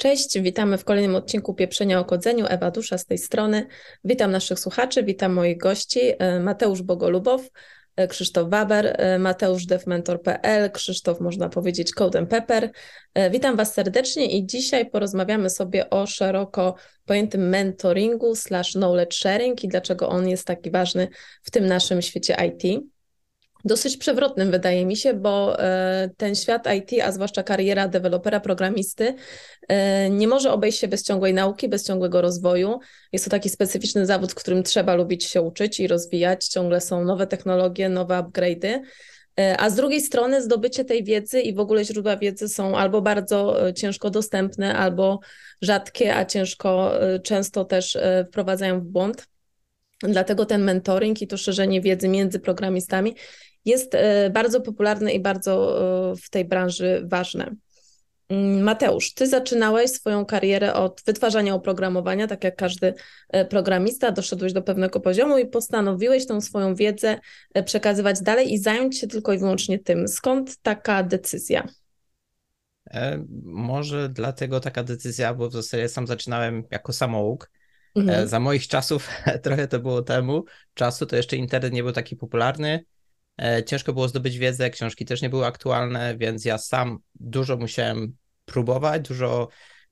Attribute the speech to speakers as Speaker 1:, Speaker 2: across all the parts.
Speaker 1: Cześć, witamy w kolejnym odcinku Pieprzenia o Kodzeniu. Ewa Dusza z tej strony. Witam naszych słuchaczy, witam moich gości. e, Mateusz Bogolubow, e, Krzysztof Waber, e, Mateusz devmentor.pl, Krzysztof można powiedzieć Code and Pepper. Witam Was serdecznie i dzisiaj porozmawiamy sobie o szeroko pojętym mentoringu slash knowledge sharing i dlaczego on jest taki ważny w tym naszym świecie IT dosyć przewrotnym, wydaje mi się, bo e, ten świat IT, a zwłaszcza kariera dewelopera, programisty, e, nie może obejść się bez ciągłej nauki, bez ciągłego rozwoju. Jest to taki specyficzny zawód, którym trzeba lubić się uczyć i rozwijać. Ciągle są nowe technologie, nowe upgrade'y. E, A z drugiej strony zdobycie tej wiedzy i w ogóle źródła wiedzy są albo bardzo ciężko dostępne, albo rzadkie, a ciężko, często też wprowadzają w błąd. Dlatego ten mentoring i to szerzenie wiedzy między programistami jest e, bardzo popularne i bardzo e, w tej branży ważne. Mm, Mateusz, ty zaczynałeś swoją karierę od wytwarzania oprogramowania, tak jak każdy e, programista, doszedłeś do pewnego poziomu i postanowiłeś tą swoją wiedzę przekazywać dalej i zająć się tylko i wyłącznie tym. Skąd taka decyzja?
Speaker 2: Może dlatego taka decyzja, bo w zasadzie sam zaczynałem jako samouk.
Speaker 1: Mhm.
Speaker 2: Za moich czasów, trochę to było temu, czasu to jeszcze internet nie był taki popularny. E, Ciężko było zdobyć wiedzę, książki też nie były aktualne, więc ja sam dużo musiałem próbować, dużo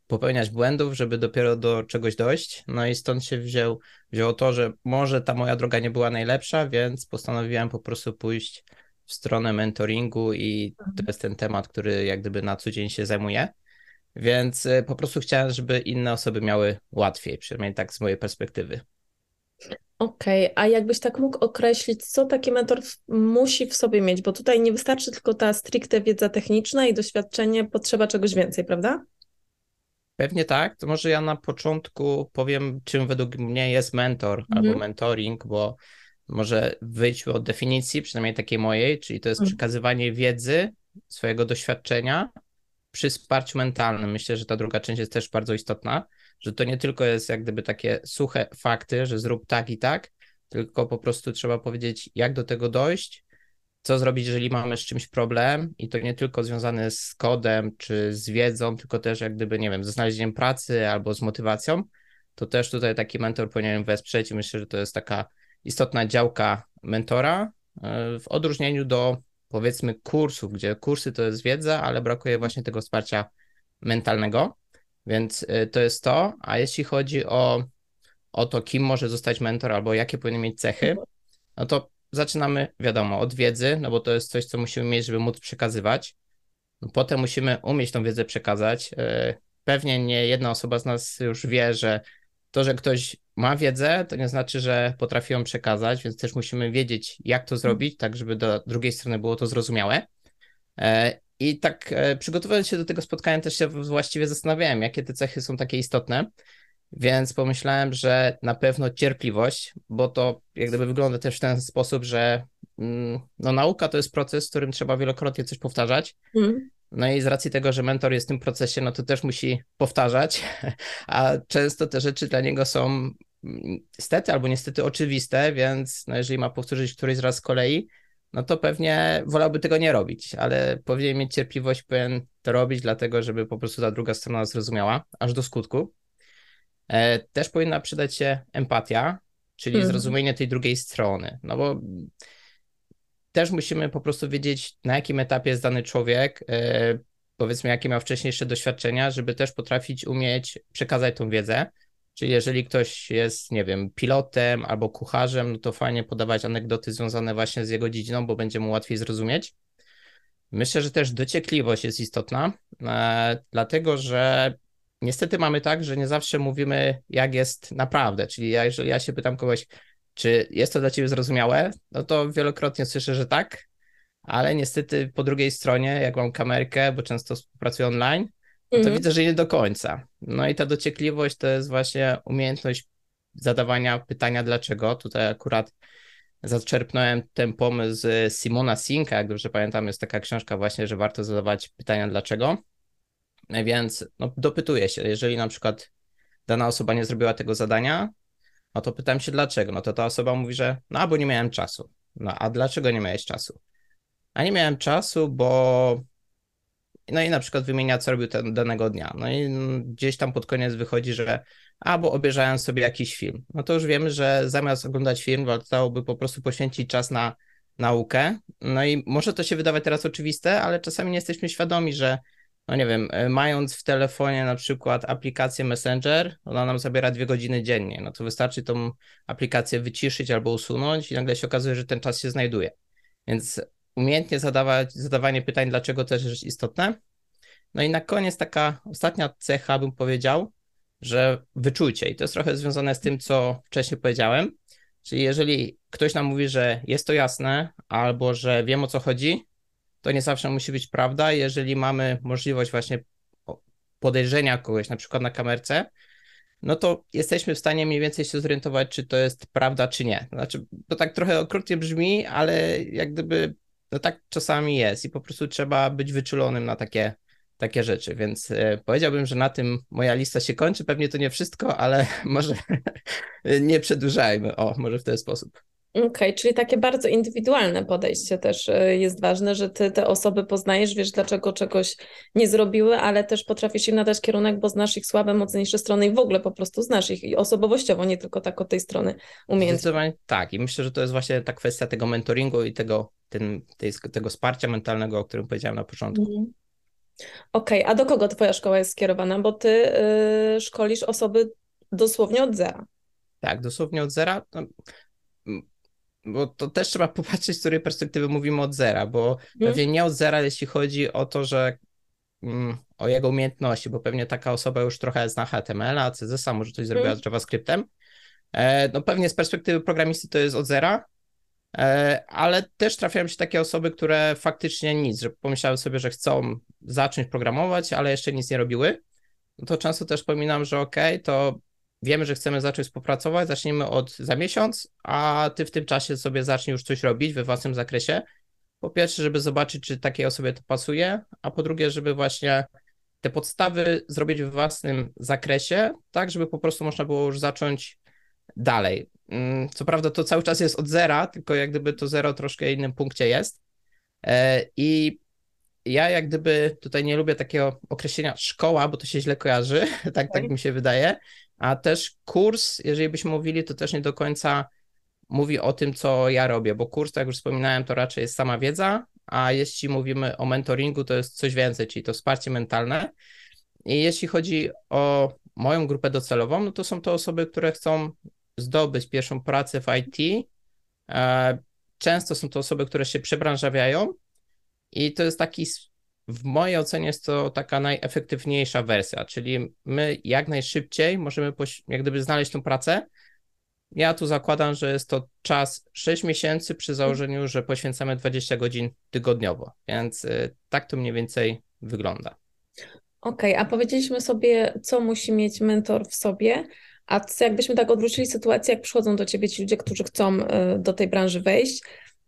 Speaker 2: popełniać błędów, żeby dopiero do czegoś dojść. No i stąd się wziął, wzięło to, że może ta moja droga nie była najlepsza, więc postanowiłem po prostu pójść w stronę mentoringu i to jest ten temat, który jak gdyby na co dzień się zajmuję. Więc y, po prostu chciałem, żeby inne osoby miały łatwiej, przynajmniej tak z mojej perspektywy.
Speaker 1: Okej, a jakbyś tak mógł określić, co taki mentor w- musi w sobie mieć? Bo tutaj nie wystarczy tylko ta stricte wiedza techniczna i doświadczenie, potrzeba czegoś więcej, prawda?
Speaker 2: Pewnie tak, to może ja na początku powiem, czym według mnie jest mentor
Speaker 1: Mhm.
Speaker 2: albo mentoring, bo może wyjdźmy od definicji, przynajmniej takiej mojej, czyli to jest
Speaker 1: Mhm.
Speaker 2: przekazywanie wiedzy, swojego doświadczenia przy wsparciu mentalnym. Myślę, że ta druga część jest też bardzo istotna, że to nie tylko jest jak gdyby takie suche fakty, że zrób tak i tak, tylko po prostu trzeba powiedzieć, jak do tego dojść, co zrobić, jeżeli mamy z czymś problem i to nie tylko związane z kodem czy z wiedzą, tylko też jak gdyby, nie wiem, ze znalezieniem pracy albo z motywacją, to też tutaj taki mentor powinien wesprzeć i myślę, że to jest taka istotna działka mentora e, w odróżnieniu do powiedzmy kursów, gdzie kursy to jest wiedza, ale brakuje właśnie tego wsparcia mentalnego, więc e, to jest to, a jeśli chodzi o, o to, kim może zostać mentor albo jakie powinien mieć cechy, no to zaczynamy, wiadomo, od wiedzy, no bo to jest coś, co musimy mieć, żeby móc przekazywać. Potem musimy umieć tą wiedzę przekazać. E, Pewnie nie jedna osoba z nas już wie, że to, że ktoś ma wiedzę, to nie znaczy, że potrafi ją przekazać, więc też musimy wiedzieć, jak to zrobić, tak żeby do drugiej strony było to zrozumiałe. I tak e, przygotowując się do tego spotkania, też się właściwie zastanawiałem, jakie te cechy są takie istotne. Więc pomyślałem, że na pewno cierpliwość, bo to jak gdyby wygląda też w ten sposób, że mm, no, nauka to jest proces, w którym trzeba wielokrotnie coś powtarzać.
Speaker 1: Mhm.
Speaker 2: No i z racji tego, że mentor jest w tym procesie, no to też musi powtarzać, a często te rzeczy dla niego są mm, niestety albo niestety oczywiste, więc no jeżeli ma powtórzyć któryś raz z kolei, no to pewnie wolałby tego nie robić, ale powinien mieć cierpliwość, powinien to robić, dlatego żeby po prostu ta druga strona zrozumiała aż do skutku. E, Też powinna przydać się empatia, czyli
Speaker 1: Mhm.
Speaker 2: zrozumienie tej drugiej strony, no bo też musimy po prostu wiedzieć, na jakim etapie jest dany człowiek, e, powiedzmy, jakie miał wcześniejsze doświadczenia, żeby też potrafić umieć przekazać tą wiedzę. Czyli jeżeli ktoś jest, nie wiem, pilotem albo kucharzem, no to fajnie podawać anegdoty związane właśnie z jego dziedziną, bo będzie mu łatwiej zrozumieć. Myślę, że też dociekliwość jest istotna, e, dlatego że niestety mamy tak, że nie zawsze mówimy, jak jest naprawdę. Czyli ja, jeżeli ja się pytam kogoś, czy jest to dla ciebie zrozumiałe, no to wielokrotnie słyszę, że tak, ale niestety po drugiej stronie, jak mam kamerkę, bo często współpracuję online, no to
Speaker 1: Mhm.
Speaker 2: widzę, że nie do końca. No i ta dociekliwość to jest właśnie umiejętność zadawania pytania dlaczego. Tutaj akurat zaczerpnąłem ten pomysł z Simona Sinka, jak dobrze pamiętam, jest taka książka właśnie, że warto zadawać pytania dlaczego. Więc no, dopytuję się, jeżeli na przykład dana osoba nie zrobiła tego zadania, no to pytam się dlaczego. No to ta osoba mówi, że no bo nie miałem czasu. No a dlaczego nie miałeś czasu? A nie miałem czasu, bo no i na przykład wymienia, co robił ten danego dnia. No i gdzieś tam pod koniec wychodzi, że albo obejrzałem sobie jakiś film. No to już wiemy, że zamiast oglądać film, warto po prostu poświęcić czas na naukę. No i może to się wydawać teraz oczywiste, ale czasami nie jesteśmy świadomi, że no nie wiem, e, mając w telefonie na przykład aplikację Messenger, ona nam zabiera dwie godziny dziennie, no to wystarczy tą aplikację wyciszyć albo usunąć i nagle się okazuje, że ten czas się znajduje. Więc umiejętnie zadawać, zadawanie pytań, dlaczego też jest istotne. No i na koniec taka ostatnia cecha, bym powiedział, że wyczujcie. I to jest trochę związane z tym, co wcześniej powiedziałem. Czyli jeżeli ktoś nam mówi, że jest to jasne, albo że wiem o co chodzi, to nie zawsze musi być prawda. Jeżeli mamy możliwość właśnie podejrzenia kogoś, na przykład na kamerce, no to jesteśmy w stanie mniej więcej się zorientować, czy to jest prawda, czy nie. Znaczy, to tak trochę okrutnie brzmi, ale jak gdyby, no tak czasami jest i po prostu trzeba być wyczulonym na takie, takie rzeczy, więc e, powiedziałbym, że na tym moja lista się kończy. Pewnie to nie wszystko, ale może nie przedłużajmy. O, może w ten sposób.
Speaker 1: Okej, okay, czyli takie bardzo indywidualne podejście też e, jest ważne, że ty te osoby poznajesz, wiesz dlaczego czegoś nie zrobiły, ale też potrafisz im nadać kierunek, bo znasz ich słabe, mocniejsze strony i w ogóle po prostu znasz ich i osobowościowo, nie tylko tak od tej strony umiejętności.
Speaker 2: Zdecydowanie tak i myślę, że to jest właśnie ta kwestia tego mentoringu i tego, ten, tej, tego wsparcia mentalnego, o którym powiedziałem na początku. Mm.
Speaker 1: Okej, okay, a do kogo twoja szkoła jest skierowana? Bo ty yy, szkolisz osoby dosłownie od zera.
Speaker 2: Tak, dosłownie od zera. Bo to też trzeba popatrzeć, z której perspektywy mówimy od zera, bo hmm. pewnie nie od zera, jeśli chodzi o to, że mm, o jego umiejętności, bo pewnie taka osoba już trochę zna HTML-a, CSS-a, może coś zrobiła hmm. z JavaScriptem. E, no pewnie z perspektywy programisty to jest od zera, e, ale też trafiają się takie osoby, które faktycznie nic, że pomyślały sobie, że chcą zacząć programować, ale jeszcze nic nie robiły. No to często też pominam, że ok, to wiemy, że chcemy zacząć współpracować, zacznijmy od za miesiąc, a ty w tym czasie sobie zacznij już coś robić we własnym zakresie. Po pierwsze, żeby zobaczyć, czy takiej osobie to pasuje, a po drugie, żeby właśnie te podstawy zrobić w własnym zakresie, tak, żeby po prostu można było już zacząć dalej. Mm, co prawda to cały czas jest od zera, tylko jak gdyby to zero troszkę innym punkcie jest. E, I ja jak gdyby tutaj nie lubię takiego określenia szkoła, bo to się źle kojarzy, tak, tak mi się wydaje, a też kurs, jeżeli byśmy mówili, to też nie do końca mówi o tym, co ja robię, bo kurs, tak jak już wspominałem, to raczej jest sama wiedza, a jeśli mówimy o mentoringu, to jest coś więcej, czyli to wsparcie mentalne. I jeśli chodzi o moją grupę docelową, no to są to osoby, które chcą zdobyć pierwszą pracę w IT. E, często są to osoby, które się przebranżawiają i to jest taki w mojej ocenie jest to taka najefektywniejsza wersja, czyli my jak najszybciej możemy jak gdyby znaleźć tą pracę. Ja tu zakładam, że jest to czas 6 miesięcy przy założeniu, że poświęcamy 20 godzin tygodniowo, więc y, tak to mniej więcej wygląda.
Speaker 1: Okej, okay, a powiedzieliśmy sobie, co musi mieć mentor w sobie, a jakbyśmy tak odwrócili sytuację, jak przychodzą do ciebie ci ludzie, którzy chcą y, do tej branży wejść,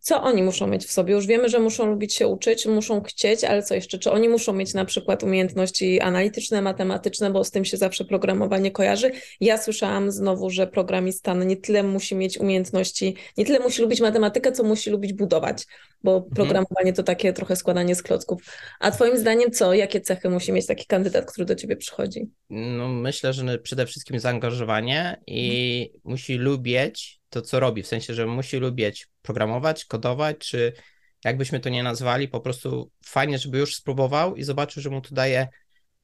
Speaker 1: co oni muszą mieć w sobie? Już wiemy, że muszą lubić się uczyć, muszą chcieć, ale co jeszcze? Czy oni muszą mieć na przykład umiejętności analityczne, matematyczne, bo z tym się zawsze programowanie kojarzy? Ja słyszałam znowu, że programista nie tyle musi mieć umiejętności, nie tyle musi lubić matematykę, co musi lubić budować, bo mhm. programowanie to takie trochę składanie z klocków. A twoim zdaniem co? Jakie cechy musi mieć taki kandydat, który do ciebie przychodzi?
Speaker 2: No myślę, że przede wszystkim zaangażowanie i mhm. musi lubić to, co robi, w sensie, że musi lubić programować, kodować, czy jakbyśmy to nie nazwali, po prostu fajnie, żeby już spróbował i zobaczył, że mu to daje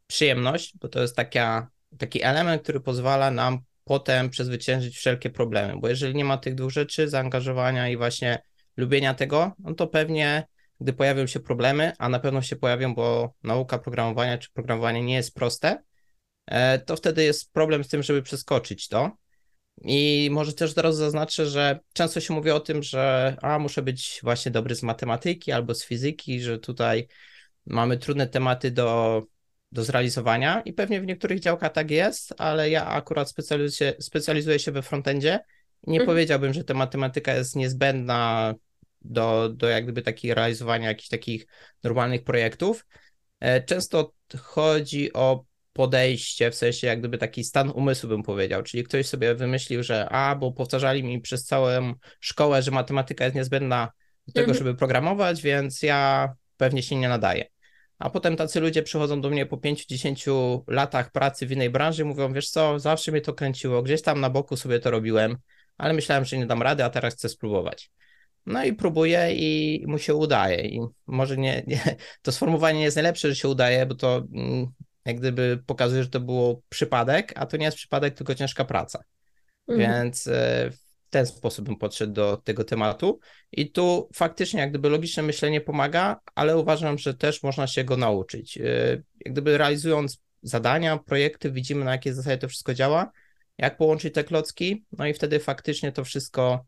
Speaker 2: przyjemność, bo to jest taka, taki element, który pozwala nam potem przezwyciężyć wszelkie problemy, bo jeżeli nie ma tych dwóch rzeczy, zaangażowania i właśnie lubienia tego, no to pewnie gdy pojawią się problemy, a na pewno się pojawią, bo nauka programowania czy programowanie nie jest proste, e, to wtedy jest problem z tym, żeby przeskoczyć to. I może też zaraz zaznaczę, że często się mówi o tym, że a, muszę być właśnie dobry z matematyki albo z fizyki, że tutaj mamy trudne tematy do, do zrealizowania i pewnie w niektórych działkach tak jest, ale ja akurat specjalizuję się, specjalizuję się we frontendzie i nie mhm. powiedziałbym, że ta matematyka jest niezbędna do, do jak gdyby takiego realizowania jakichś takich normalnych projektów. E, często chodzi o podejście, w sensie jak gdyby taki stan umysłu bym powiedział, czyli ktoś sobie wymyślił, że a, bo powtarzali mi przez całą szkołę, że matematyka jest niezbędna do tego, mhm. żeby programować, więc ja pewnie się nie nadaję. A potem tacy ludzie przychodzą do mnie po 5-10 latach pracy w innej branży i mówią, wiesz co, zawsze mnie to kręciło, gdzieś tam na boku sobie to robiłem, ale myślałem, że nie dam rady, a teraz chcę spróbować. No i próbuję i mu się udaje. I może nie, nie to sformułowanie nie jest najlepsze, że się udaje, bo to mm, jak gdyby pokazuje, że to było przypadek, a to nie jest przypadek, tylko ciężka praca.
Speaker 1: Mhm.
Speaker 2: Więc e, w ten sposób bym podszedł do tego tematu. I tu faktycznie, jak gdyby logiczne myślenie pomaga, ale uważam, że też można się go nauczyć. E, Jak gdyby realizując zadania, projekty, widzimy na jakiej zasadzie to wszystko działa, jak połączyć te klocki, no i wtedy faktycznie to wszystko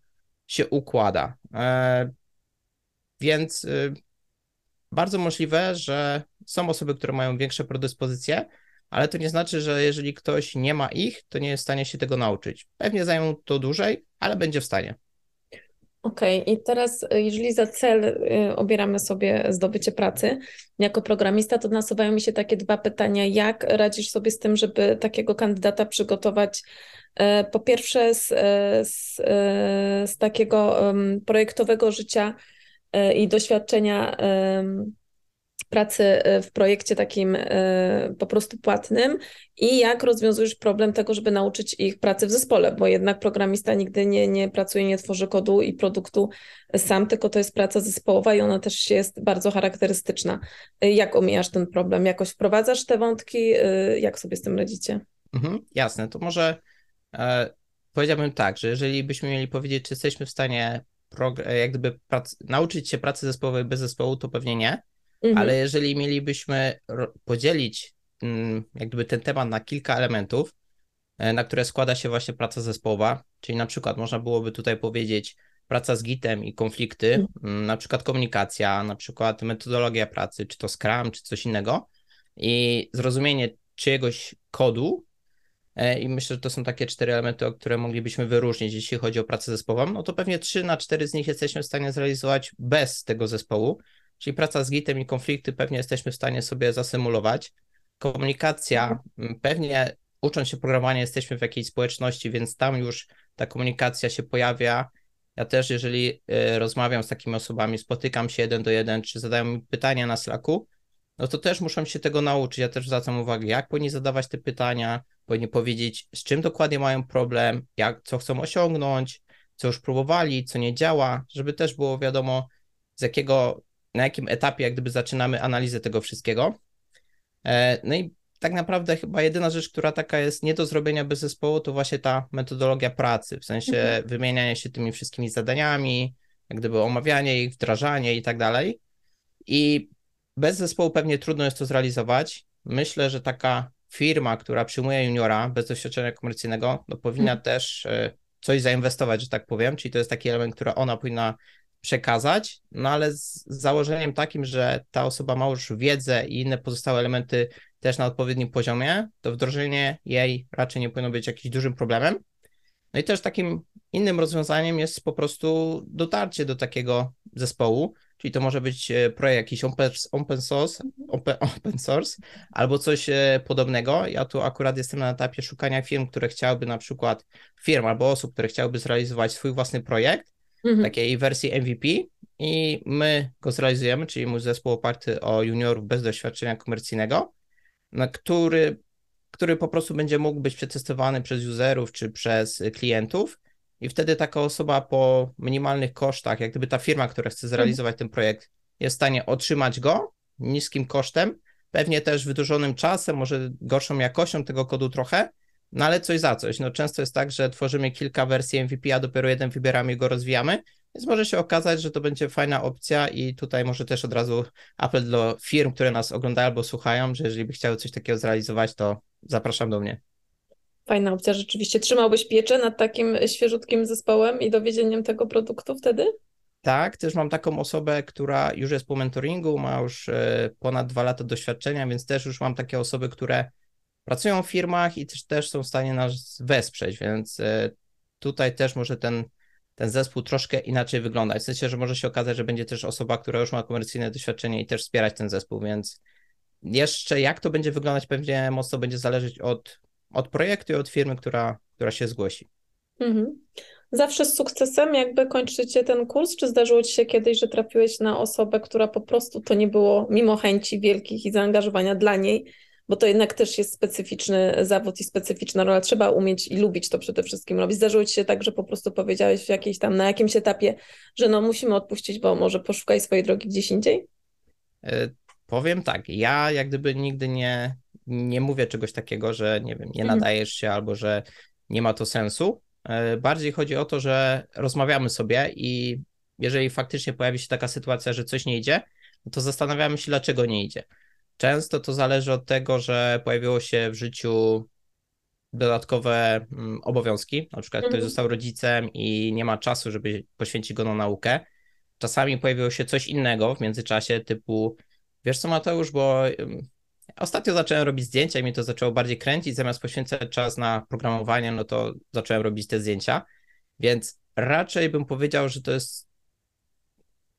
Speaker 2: się układa. E, Więc bardzo możliwe, że są osoby, które mają większe predyspozycje, ale to nie znaczy, że jeżeli ktoś nie ma ich, to nie jest w stanie się tego nauczyć. Pewnie zajmą to dłużej, ale będzie w stanie.
Speaker 1: Okej, i teraz, y, jeżeli za cel y, obieramy sobie zdobycie pracy jako programista, to nasuwają mi się takie dwa pytania. Jak radzisz sobie z tym, żeby takiego kandydata przygotować? e, Po pierwsze, z, z, z takiego projektowego życia i doświadczenia pracy e, w projekcie takim e, po prostu płatnym i jak rozwiązujesz problem tego, żeby nauczyć ich pracy w zespole, bo jednak programista nigdy nie, nie pracuje, nie tworzy kodu i produktu sam, tylko to jest praca zespołowa i ona też jest bardzo charakterystyczna. E, Jak omijasz ten problem? Jakoś wprowadzasz te wątki? Jak sobie z tym radzicie?
Speaker 2: Mhm, jasne, to może e, powiedziałbym tak, że jeżeli byśmy mieli powiedzieć, czy jesteśmy w stanie e, jak gdyby prac- nauczyć się pracy zespołowej bez zespołu, to pewnie nie,
Speaker 1: Mhm.
Speaker 2: ale jeżeli mielibyśmy podzielić mm, jak gdyby ten temat na kilka elementów, e, na które składa się właśnie praca zespołowa, czyli na przykład można byłoby tutaj powiedzieć praca z Gitem i konflikty,
Speaker 1: Mhm.
Speaker 2: mm, na przykład komunikacja, na przykład metodologia pracy, czy to Scrum, czy coś innego i zrozumienie czyjegoś kodu e, i myślę, że to są takie cztery elementy, o które moglibyśmy wyróżnić, jeśli chodzi o pracę zespołową, no to pewnie trzy na cztery z nich jesteśmy w stanie zrealizować bez tego zespołu, czyli praca z Gitem i konflikty pewnie jesteśmy w stanie sobie zasymulować. Komunikacja, m, pewnie ucząc się programowania jesteśmy w jakiejś społeczności, więc tam już ta komunikacja się pojawia. Ja też, jeżeli e, rozmawiam z takimi osobami, spotykam się jeden do jeden, czy zadają mi pytania na Slacku, no to też muszą się tego nauczyć. Ja też zwracam uwagę, jak powinni zadawać te pytania, powinni powiedzieć, z czym dokładnie mają problem, jak, co chcą osiągnąć, co już próbowali, co nie działa, żeby też było wiadomo, z jakiego, na jakim etapie jak gdyby zaczynamy analizę tego wszystkiego. E, No i tak naprawdę chyba jedyna rzecz, która taka jest nie do zrobienia bez zespołu, to właśnie ta metodologia pracy, w sensie
Speaker 1: Mhm.
Speaker 2: wymieniania się tymi wszystkimi zadaniami, jak gdyby omawianie ich, wdrażanie i tak dalej. I bez zespołu pewnie trudno jest to zrealizować. Myślę, że taka firma, która przyjmuje juniora bez doświadczenia komercyjnego, no powinna
Speaker 1: Mhm.
Speaker 2: też e, coś zainwestować, że tak powiem, czyli to jest taki element, który ona powinna przekazać, no ale z założeniem takim, że ta osoba ma już wiedzę i inne pozostałe elementy też na odpowiednim poziomie, to wdrożenie jej raczej nie powinno być jakimś dużym problemem. No i też takim innym rozwiązaniem jest po prostu dotarcie do takiego zespołu, czyli to może być e, projekt jakiś open, source, open, open source albo coś e, podobnego. Ja tu akurat jestem na etapie szukania firm, które chciałyby na przykład firm albo osób, które chciałyby zrealizować swój własny projekt,
Speaker 1: Mhm.
Speaker 2: takiej wersji MVP i my go zrealizujemy, czyli mój zespół oparty o juniorów bez doświadczenia komercyjnego, na który, który po prostu będzie mógł być przetestowany przez userów czy przez klientów i wtedy taka osoba po minimalnych kosztach, jak gdyby ta firma, która chce zrealizować ten projekt, jest w stanie otrzymać go niskim kosztem, pewnie też wydłużonym czasem, może gorszą jakością tego kodu trochę, no ale coś za coś. No często jest tak, że tworzymy kilka wersji MVP, a dopiero jeden wybieramy i go rozwijamy, więc może się okazać, że to będzie fajna opcja i tutaj może też od razu apel do firm, które nas oglądają albo słuchają, że jeżeli by chciały coś takiego zrealizować, to zapraszam do mnie.
Speaker 1: Fajna opcja, rzeczywiście. Trzymałbyś pieczę nad takim świeżutkim zespołem i dowiedzeniem tego produktu wtedy?
Speaker 2: Tak, też mam taką osobę, która już jest po mentoringu, ma już e, ponad dwa lata doświadczenia, więc też już mam takie osoby, które pracują w firmach i też, też są w stanie nas wesprzeć, więc e, tutaj też może ten, ten zespół troszkę inaczej wyglądać. W sensie, że może się okazać, że będzie też osoba, która już ma komercyjne doświadczenie i też wspierać ten zespół, więc jeszcze jak to będzie wyglądać, pewnie mocno będzie zależeć od, od projektu i od firmy, która, która się zgłosi.
Speaker 1: Mhm. zawsze z sukcesem jakby kończycie ten kurs, czy zdarzyło Ci się kiedyś, że trafiłeś na osobę, która po prostu to nie było mimo chęci wielkich i zaangażowania dla niej, bo to jednak też jest specyficzny zawód i specyficzna rola, trzeba umieć i lubić to przede wszystkim robić. Zdarzyło Ci się tak, że po prostu powiedziałeś w jakiejś tam, na jakimś etapie, że no musimy odpuścić, bo może poszukaj swojej drogi gdzieś indziej?
Speaker 2: E, Powiem tak, ja jak gdyby nigdy nie, nie mówię czegoś takiego, że nie wiem, nie
Speaker 1: Mhm.
Speaker 2: nadajesz się albo że nie ma to sensu. E, Bardziej chodzi o to, że rozmawiamy sobie i jeżeli faktycznie pojawi się taka sytuacja, że coś nie idzie, no to zastanawiamy się, dlaczego nie idzie. Często to zależy od tego, że pojawiło się w życiu dodatkowe mm, obowiązki, na przykład ktoś
Speaker 1: Mhm.
Speaker 2: został rodzicem i nie ma czasu, żeby poświęcić go na naukę. Czasami pojawiło się coś innego w międzyczasie, typu wiesz co Mateusz, bo ostatnio zacząłem robić zdjęcia i mnie to zaczęło bardziej kręcić, zamiast poświęcać czas na programowanie, no to zacząłem robić te zdjęcia, więc raczej bym powiedział, że to jest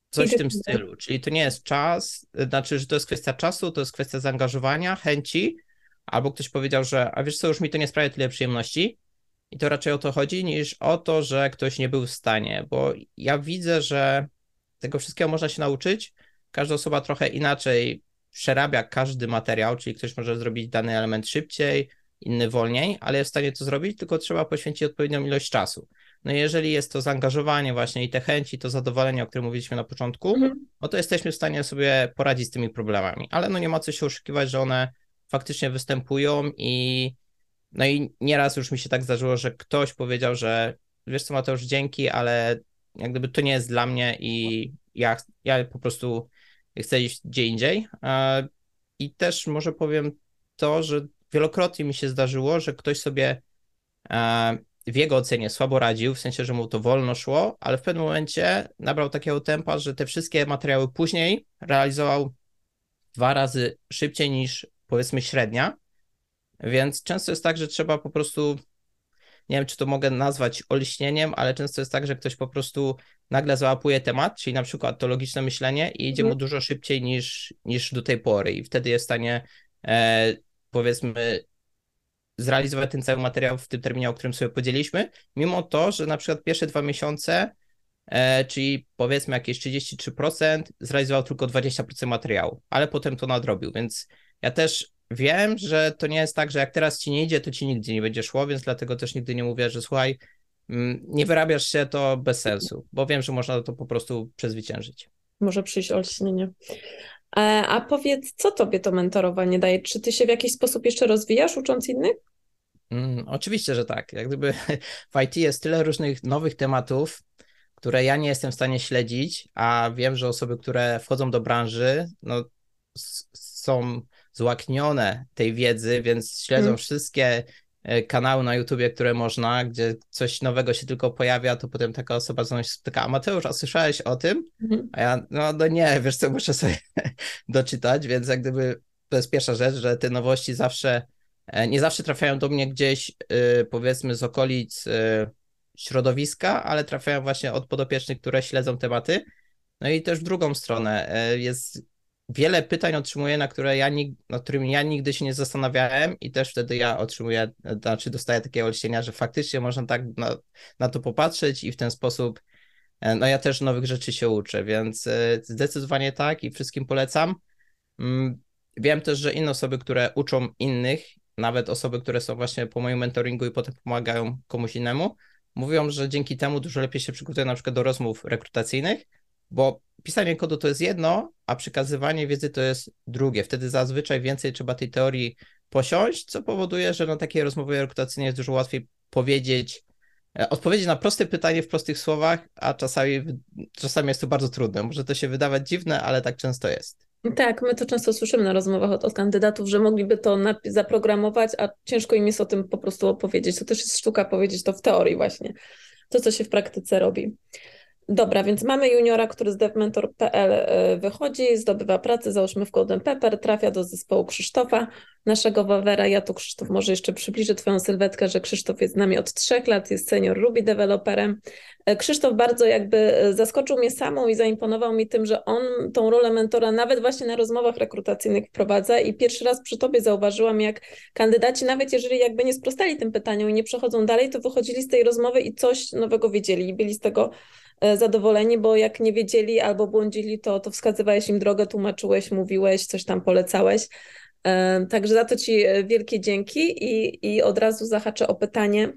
Speaker 2: coś w tym stylu, czyli to nie jest czas, znaczy, że to jest kwestia czasu, to jest kwestia zaangażowania, chęci, albo ktoś powiedział, że a wiesz co, już mi to nie sprawia tyle przyjemności i to raczej o to chodzi, niż o to, że ktoś nie był w stanie, bo ja widzę, że tego wszystkiego można się nauczyć, każda osoba trochę inaczej przerabia każdy materiał, czyli ktoś może zrobić dany element szybciej, inny wolniej, ale jest w stanie to zrobić, tylko trzeba poświęcić odpowiednią ilość czasu. No i jeżeli jest to zaangażowanie właśnie i te chęci, to zadowolenie, o którym mówiliśmy na początku,
Speaker 1: Mhm.
Speaker 2: no to jesteśmy w stanie sobie poradzić z tymi problemami. Ale no nie ma co się oszukiwać, że one faktycznie występują i no i nieraz już mi się tak zdarzyło, że ktoś powiedział, że wiesz co Mateusz, dzięki, ale jak gdyby to nie jest dla mnie i ja, ja po prostu chcę iść gdzie indziej. E, I też może powiem to, że wielokrotnie mi się zdarzyło, że ktoś sobie e, w jego ocenie słabo radził, w sensie, że mu to wolno szło, ale w pewnym momencie nabrał takiego tempa, że te wszystkie materiały później realizował dwa razy szybciej niż powiedzmy średnia. Więc często jest tak, że trzeba po prostu, nie wiem, czy to mogę nazwać olśnieniem, ale często jest tak, że ktoś po prostu nagle załapuje temat, czyli na przykład to logiczne myślenie i idzie mu
Speaker 1: Mhm.
Speaker 2: dużo szybciej niż, niż do tej pory i wtedy jest w stanie e, powiedzmy zrealizować ten cały materiał w tym terminie, o którym sobie podzieliliśmy, mimo to, że na przykład pierwsze dwa miesiące, e, czyli powiedzmy jakieś 33%, zrealizował tylko 20% materiału, ale potem to nadrobił, więc ja też wiem, że to nie jest tak, że jak teraz ci nie idzie, to ci nigdzie nie będzie szło, więc dlatego też nigdy nie mówię, że słuchaj, mm, nie wyrabiasz się, to bez sensu, bo wiem, że można to po prostu przezwyciężyć.
Speaker 1: Może przyjść olśnienie. E, A powiedz, co tobie to mentorowanie daje? Czy ty się w jakiś sposób jeszcze rozwijasz, ucząc innych?
Speaker 2: Mm, oczywiście, że tak. Jak gdyby w IT jest tyle różnych nowych tematów, które ja nie jestem w stanie śledzić, a wiem, że osoby, które wchodzą do branży, no, są złaknione tej wiedzy, więc śledzą
Speaker 1: Mm.
Speaker 2: wszystkie kanały na YouTubie, które można, gdzie coś nowego się tylko pojawia, to potem taka osoba znowu się spotyka, a Mateusz, a słyszałeś o tym?
Speaker 1: Mhm.
Speaker 2: A ja, no, no nie, wiesz co, muszę sobie doczytać, więc jak gdyby to jest pierwsza rzecz, że te nowości zawsze, e, nie zawsze trafiają do mnie gdzieś, y, powiedzmy, z okolic środowiska, ale trafiają właśnie od podopiecznych, które śledzą tematy. No i też w drugą stronę e, jest wiele pytań otrzymuję, na które ja nig- ja nigdy się nie zastanawiałem i też wtedy ja otrzymuję, znaczy dostaję takie olśnienia, że faktycznie można tak na, na to popatrzeć i w ten sposób E, No ja też nowych rzeczy się uczę, więc e, zdecydowanie tak i wszystkim polecam. Mm, Wiem też, że inne osoby, które uczą innych, nawet osoby, które są właśnie po moim mentoringu i potem pomagają komuś innemu, mówią, że dzięki temu dużo lepiej się przygotuje na przykład do rozmów rekrutacyjnych, bo pisanie kodu to jest jedno, a przekazywanie wiedzy to jest drugie. Wtedy zazwyczaj więcej trzeba tej teorii posiąść, co powoduje, że na takiej rozmowie rekrutacyjnej jest dużo łatwiej powiedzieć, e, odpowiedzieć na proste pytanie w prostych słowach, a czasami, czasami jest to bardzo trudne. Może to się wydawać dziwne, ale tak często jest.
Speaker 1: Tak, my to często słyszymy na rozmowach od, od kandydatów, że mogliby to zaprogramować, a ciężko im jest o tym po prostu opowiedzieć. To też jest sztuka powiedzieć to w teorii właśnie, to co się w praktyce robi. Dobra, więc mamy juniora, który z devmentor.pl e, wychodzi, zdobywa pracę, załóżmy w Golden Pepper, trafia do zespołu Krzysztofa, naszego Wawera. Ja tu Krzysztof może jeszcze przybliżę Twoją sylwetkę, że Krzysztof jest z nami od trzech lat, jest senior Ruby deweloperem. E, Krzysztof bardzo jakby e, zaskoczył mnie samą i zaimponował mi tym, że on tą rolę mentora nawet właśnie na rozmowach rekrutacyjnych wprowadza i pierwszy raz przy Tobie zauważyłam, jak kandydaci, nawet jeżeli jakby nie sprostali tym pytaniom i nie przechodzą dalej, to wychodzili z tej rozmowy i coś nowego wiedzieli i byli z tego zadowoleni, bo jak nie wiedzieli albo błądzili, to, to wskazywałeś im drogę, tłumaczyłeś, mówiłeś, coś tam polecałeś. E, także za to Ci e, wielkie dzięki i, i od razu zahaczę o pytanie,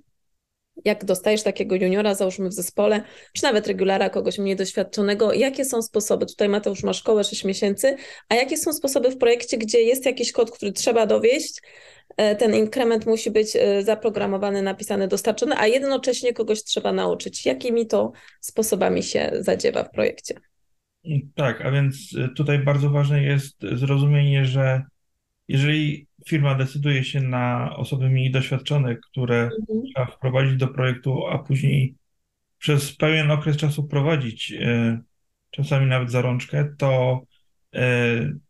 Speaker 1: jak dostajesz takiego juniora, załóżmy w zespole, czy nawet regulara, kogoś mniej doświadczonego, jakie są sposoby, tutaj Mateusz ma szkołę 6 miesięcy, a jakie są sposoby w projekcie, gdzie jest jakiś kod, który trzeba dowieść, E, ten inkrement musi być e, zaprogramowany, napisany, dostarczony, a jednocześnie kogoś trzeba nauczyć. Jakimi to sposobami się zadziewa w projekcie?
Speaker 3: Tak, a więc e, tutaj bardzo ważne jest zrozumienie, że jeżeli firma decyduje się na osoby mniej doświadczone, które mhm. trzeba wprowadzić do projektu, a później przez pewien okres czasu prowadzić, czasami nawet za rączkę, to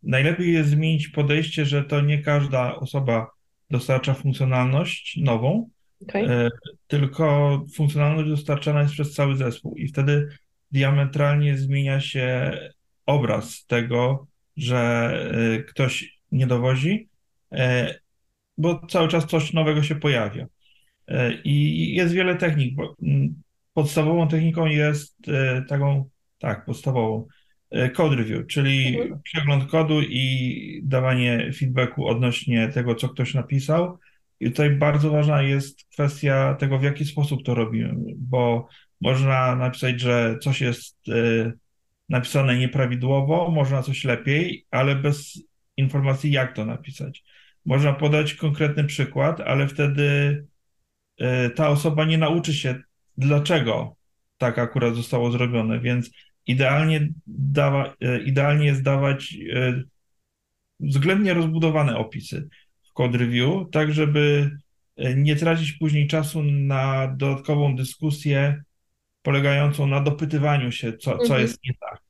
Speaker 3: najlepiej jest zmienić podejście, że to nie każda osoba dostarcza funkcjonalność nową, okay. tylko funkcjonalność dostarczana jest przez cały zespół i wtedy diametralnie zmienia się obraz tego, że e, ktoś nie dowozi, e, bo cały czas coś nowego się pojawia. E, I jest wiele technik. Podstawową techniką jest taką, tak, podstawową, E, code review, czyli mhm. przegląd kodu i dawanie feedbacku odnośnie tego, co ktoś napisał. I tutaj bardzo ważna jest kwestia tego, w jaki sposób to robimy, bo można napisać, że coś jest e, napisane nieprawidłowo, można coś lepiej, ale bez informacji, jak to napisać. Można podać konkretny przykład, ale wtedy e, ta osoba nie nauczy się, dlaczego tak akurat zostało zrobione, więc idealnie, dawa, e, idealnie jest dawać e, względnie rozbudowane opisy w code review, tak żeby e, nie tracić później czasu na dodatkową dyskusję polegającą na dopytywaniu się, co, co mhm. jest nie tak.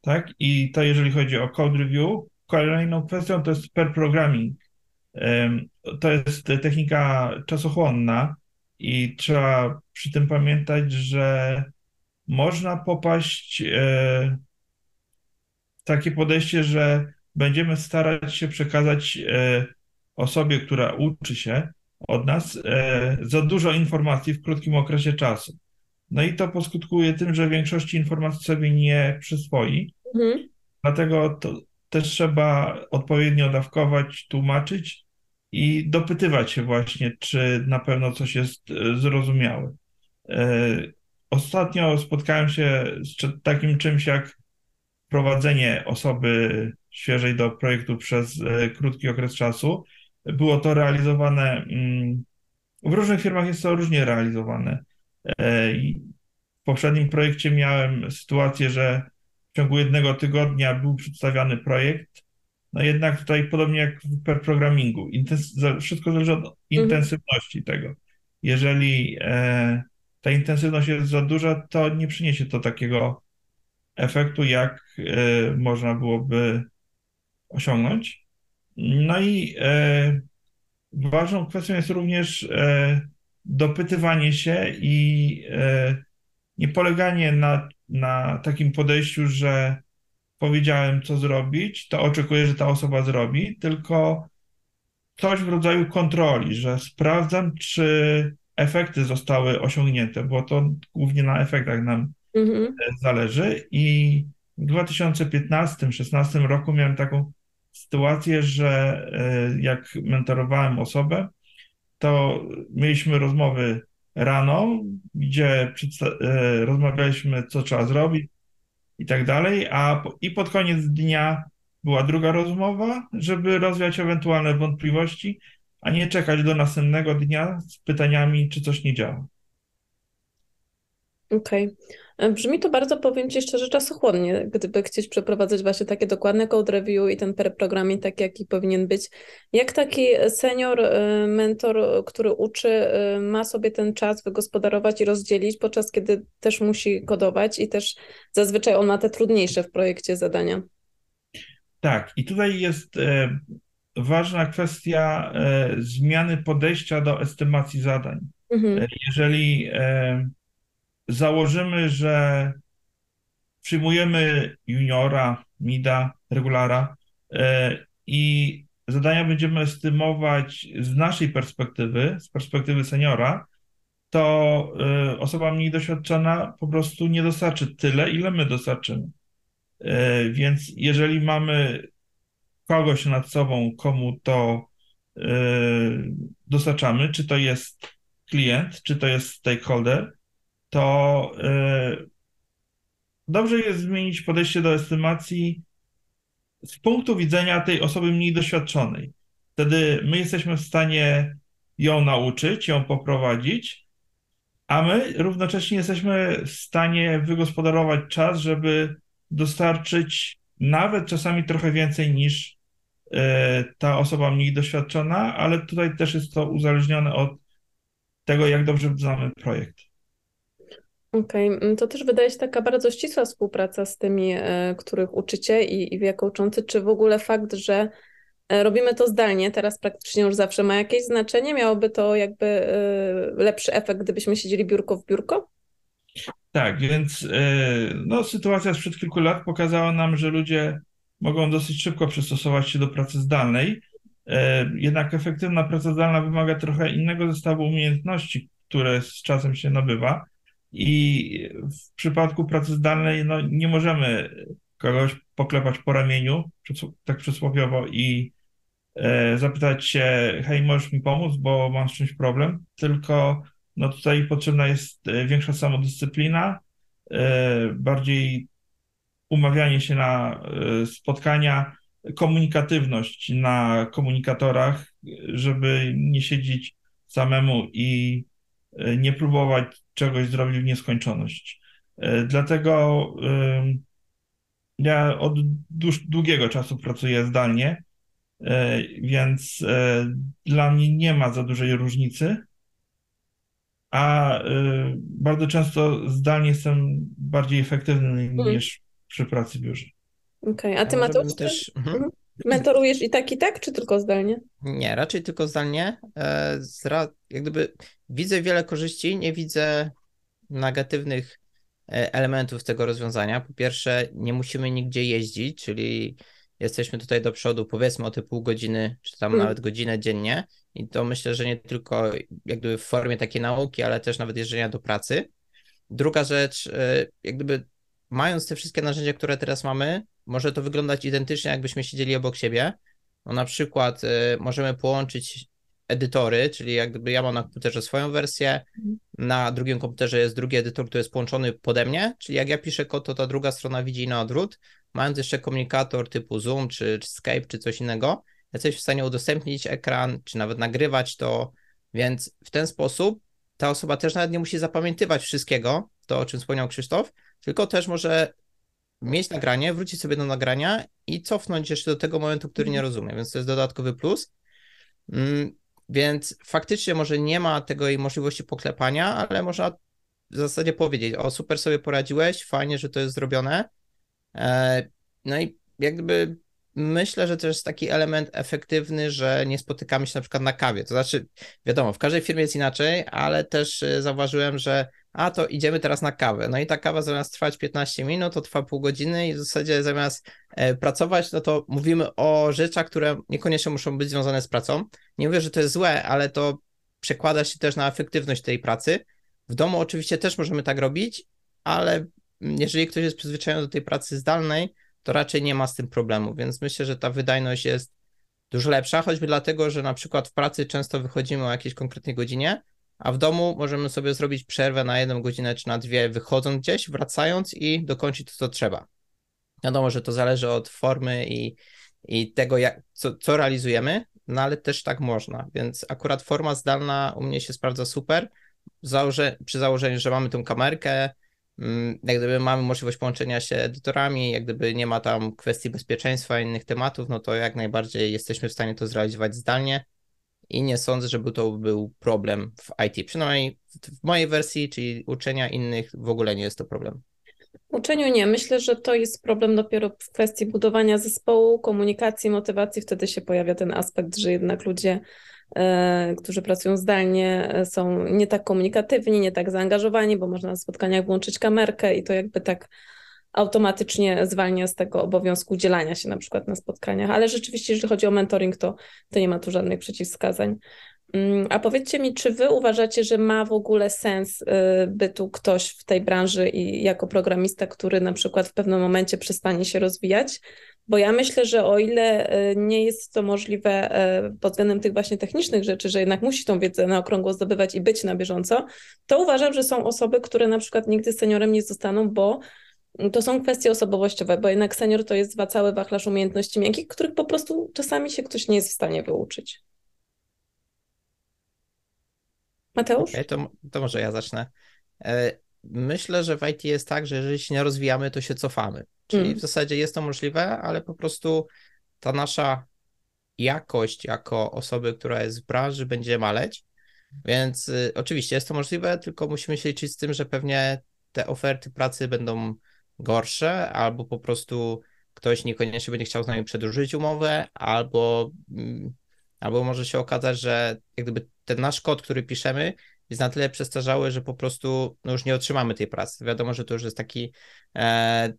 Speaker 3: Tak? I to jeżeli chodzi o code review, kolejną kwestią to jest pair programming. To jest technika czasochłonna i trzeba przy tym pamiętać, że można popaść e, w takie podejście, że będziemy starać się przekazać e, osobie, która uczy się od nas, e, za dużo informacji w krótkim okresie czasu. No i to poskutkuje tym, że większości informacji sobie nie przyswoi. Mhm. Dlatego to też trzeba odpowiednio dawkować, tłumaczyć i dopytywać się właśnie, czy na pewno coś jest zrozumiałe. Ostatnio spotkałem się z takim czymś jak prowadzenie osoby świeżej do projektu przez e, krótki okres czasu. Było to realizowane, mm, w różnych firmach jest to różnie realizowane. E, w poprzednim projekcie miałem sytuację, że w ciągu jednego tygodnia był przedstawiany projekt, no jednak tutaj podobnie jak w programingu, wszystko zależy od mhm. intensywności tego. Jeżeli e, ta intensywność jest za duża, to nie przyniesie to takiego efektu, jak y, można byłoby osiągnąć. No i y, ważną kwestią jest również y, dopytywanie się i nie poleganie na, na takim podejściu, że powiedziałem, co zrobić, to oczekuję, że ta osoba zrobi, tylko coś w rodzaju kontroli, że sprawdzam, czy efekty zostały osiągnięte, bo to głównie na efektach nam mhm. E, zależy. I w 2015-16 roku miałem taką sytuację, że e, jak mentorowałem osobę, to mieliśmy rozmowy rano, gdzie e, rozmawialiśmy, co trzeba zrobić i tak dalej, a i pod koniec dnia była druga rozmowa, żeby rozwiać ewentualne wątpliwości a nie czekać do następnego dnia z pytaniami, czy coś nie działa.
Speaker 1: Okej. E, Brzmi to bardzo, powiem Ci szczerze, czasochłonnie, gdyby chcieć przeprowadzać właśnie takie dokładne code review i ten pair programming taki, jaki powinien być. Jak taki senior, e, mentor, który uczy, e, ma sobie ten czas wygospodarować i rozdzielić, podczas kiedy też musi kodować i też zazwyczaj on ma te trudniejsze w projekcie zadania.
Speaker 3: Tak, i tutaj jest ważna kwestia e, zmiany podejścia do estymacji zadań.
Speaker 1: Mhm.
Speaker 3: E, Jeżeli e, założymy, że przyjmujemy juniora, mida, regulara i zadania będziemy estymować z naszej perspektywy, z perspektywy seniora, to osoba mniej doświadczona po prostu nie dostarczy tyle, ile my dostarczymy. Więc jeżeli mamy kogoś nad sobą, komu to e, dostarczamy, czy to jest klient, czy to jest stakeholder, to e, dobrze jest zmienić podejście do estymacji z punktu widzenia tej osoby mniej doświadczonej. Wtedy my jesteśmy w stanie ją nauczyć, ją poprowadzić, a my równocześnie jesteśmy w stanie wygospodarować czas, żeby dostarczyć nawet czasami trochę więcej niż e, ta osoba mniej doświadczona, ale tutaj też jest to uzależnione od tego, jak dobrze znamy projekt.
Speaker 1: Okej, mm, To też wydaje się taka bardzo ścisła współpraca z tymi, e, których uczycie i, i jako uczący. Czy w ogóle fakt, że e, robimy to zdalnie, teraz praktycznie już zawsze ma jakieś znaczenie? Miałoby to jakby lepszy efekt, gdybyśmy siedzieli biurko w biurko?
Speaker 3: Tak, więc e, no, sytuacja sprzed kilku lat pokazała nam, że ludzie mogą dosyć szybko przystosować się do pracy zdalnej. E, Jednak efektywna praca zdalna wymaga trochę innego zestawu umiejętności, które z czasem się nabywa. I w przypadku pracy zdalnej no, nie możemy kogoś poklepać po ramieniu, tak przysłowiowo, i e, zapytać się, hej, możesz mi pomóc, bo mam z czymś problem, tylko no tutaj potrzebna jest e, większa samodyscyplina, e, bardziej umawianie się na e, spotkania, komunikatywność na komunikatorach, żeby nie siedzieć samemu i nie próbować czegoś zrobić w nieskończoność. Dlatego ja od długiego czasu pracuję zdalnie, więc dla mnie nie ma za dużej różnicy a y, bardzo często zdalnie jestem bardziej efektywny niż przy pracy w biurze.
Speaker 1: Okej, a ty
Speaker 2: A może
Speaker 1: Mateusz, ty
Speaker 2: też... Mhm.
Speaker 1: Mhm. mentorujesz i tak, i tak, czy tylko zdalnie?
Speaker 2: Nie, raczej tylko zdalnie. E, zra- jak gdyby widzę wiele korzyści, nie widzę negatywnych e, elementów tego rozwiązania. Po pierwsze, nie musimy nigdzie jeździć, czyli jesteśmy tutaj do przodu, powiedzmy o te pół godziny, czy tam
Speaker 1: Mm.
Speaker 2: nawet godzinę dziennie. I to myślę, że nie tylko jak w formie takiej nauki, ale też nawet jeżdżenia do pracy. Druga rzecz, e, jak gdyby mając te wszystkie narzędzia, które teraz mamy, może to wyglądać identycznie, jakbyśmy siedzieli obok siebie. No na przykład y, możemy połączyć edytory, czyli jak gdyby ja mam na komputerze swoją wersję,
Speaker 1: Mhm.
Speaker 2: na drugim komputerze jest drugi edytor, który jest połączony pode mnie, czyli jak ja piszę kod, to ta druga strona widzi na odwrót. Mając jeszcze komunikator typu Zoom, czy, czy Skype, czy coś innego, jesteś w stanie udostępnić ekran, czy nawet nagrywać to, więc w ten sposób ta osoba też nawet nie musi zapamiętywać wszystkiego, to o czym wspomniał Krzysztof, tylko też może mieć nagranie, wrócić sobie do nagrania i cofnąć jeszcze do tego momentu, który nie rozumie, więc to jest dodatkowy plus. Mm, Więc faktycznie może nie ma tego jej możliwości poklepania, ale można w zasadzie powiedzieć, o super sobie poradziłeś, fajnie, że to jest zrobione. E, No i jak gdyby myślę, że to jest taki element efektywny, że nie spotykamy się na przykład na kawie. To znaczy, wiadomo, w każdej firmie jest inaczej, ale też e, zauważyłem, że a to idziemy teraz na kawę. No i ta kawa zamiast trwać 15 minut, to trwa pół godziny i w zasadzie zamiast e, pracować, no to mówimy o rzeczach, które niekoniecznie muszą być związane z pracą. Nie mówię, że to jest złe, ale to przekłada się też na efektywność tej pracy. W domu oczywiście też możemy tak robić, ale jeżeli ktoś jest przyzwyczajony do tej pracy zdalnej, to raczej nie ma z tym problemu, więc myślę, że ta wydajność jest dużo lepsza, choćby dlatego, że na przykład w pracy często wychodzimy o jakiejś konkretnej godzinie, a w domu możemy sobie zrobić przerwę na jedną godzinę czy na dwie, wychodząc gdzieś, wracając i dokończyć to, co trzeba. Wiadomo, że to zależy od formy i, i tego, jak, co, co realizujemy, no ale też tak można, więc akurat forma zdalna u mnie się sprawdza super, Założę, przy założeniu, że mamy tą kamerkę, jak gdyby mamy możliwość połączenia się edytorami, jak gdyby nie ma tam kwestii bezpieczeństwa i innych tematów, no to jak najbardziej jesteśmy w stanie to zrealizować zdalnie i nie sądzę, żeby to był problem w IT. Przynajmniej w mojej wersji, czyli uczenia innych, w ogóle nie jest to problem.
Speaker 1: Uczeniu nie. Myślę, że to jest problem dopiero w kwestii budowania zespołu, komunikacji, motywacji. Wtedy się pojawia ten aspekt, że jednak ludzie, którzy pracują zdalnie, e, są nie tak komunikatywni, nie tak zaangażowani, bo można na spotkaniach włączyć kamerkę i to jakby tak automatycznie zwalnia z tego obowiązku dzielania się na przykład na spotkaniach. Ale rzeczywiście, jeżeli chodzi o mentoring, to, to nie ma tu żadnych przeciwwskazań. Mm, A powiedzcie mi, czy wy uważacie, że ma w ogóle sens y, bytu ktoś w tej branży i jako programista, który na przykład w pewnym momencie przestanie się rozwijać? Bo ja myślę, że o ile y, nie jest to możliwe y, pod względem tych właśnie technicznych rzeczy, że jednak musi tą wiedzę na okrągło zdobywać i być na bieżąco, to uważam, że są osoby, które na przykład nigdy seniorem nie zostaną, bo to są kwestie osobowościowe, bo jednak senior to jest cały wachlarz umiejętności miękkich, których po prostu czasami się ktoś nie jest w stanie wyuczyć. Mateusz?
Speaker 2: Okay, to, to może ja zacznę. E, myślę, że w IT jest tak, że jeżeli się nie rozwijamy, to się cofamy. Czyli
Speaker 1: Mm.
Speaker 2: w zasadzie jest to możliwe, ale po prostu ta nasza jakość jako osoby, która jest w branży, będzie maleć. Więc y, oczywiście jest to możliwe, tylko musimy się liczyć z tym, że pewnie te oferty pracy będą gorsze, albo po prostu ktoś niekoniecznie będzie chciał z nami przedłużyć umowę, albo, mm, albo może się okazać, że jak gdyby ten nasz kod, który piszemy, jest na tyle przestarzały, że po prostu no już nie otrzymamy tej pracy. Wiadomo, że to już jest taki e,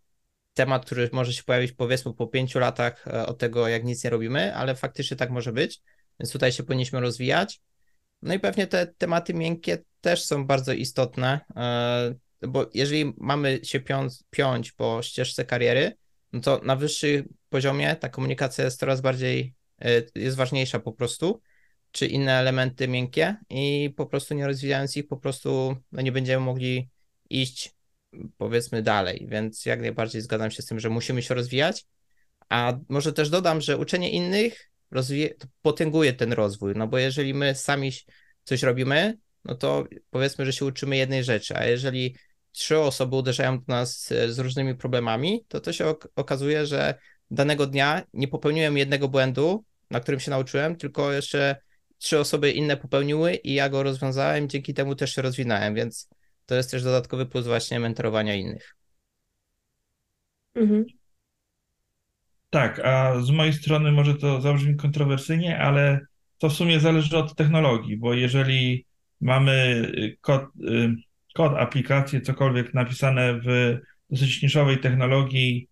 Speaker 2: temat, który może się pojawić powiedzmy po pięciu latach e, od tego, jak nic nie robimy, ale faktycznie tak może być, więc tutaj się powinniśmy rozwijać. No i pewnie te tematy miękkie też są bardzo istotne, e, bo jeżeli mamy się piąć, piąć po ścieżce kariery, no to na wyższym poziomie ta komunikacja jest coraz bardziej, e, jest ważniejsza po prostu, czy inne elementy miękkie i po prostu nie rozwijając ich, po prostu no nie będziemy mogli iść powiedzmy dalej, więc jak najbardziej zgadzam się z tym, że musimy się rozwijać, a może też dodam, że uczenie innych potęguje ten rozwój, no bo jeżeli my sami coś robimy, no to powiedzmy, że się uczymy jednej rzeczy, a jeżeli trzy osoby uderzają do nas z różnymi problemami, to to się ok okazuje, że danego dnia nie popełniłem jednego błędu, na którym się nauczyłem, tylko jeszcze trzy osoby inne popełniły i ja go rozwiązałem, dzięki temu też się rozwinąłem, więc to jest też dodatkowy plus właśnie mentorowania innych.
Speaker 1: Mhm.
Speaker 3: Tak, a z mojej strony może to zabrzmi kontrowersyjnie, ale to w sumie zależy od technologii, bo jeżeli mamy y, kod, y, kod aplikacji, cokolwiek napisane w dosyć niszowej technologii,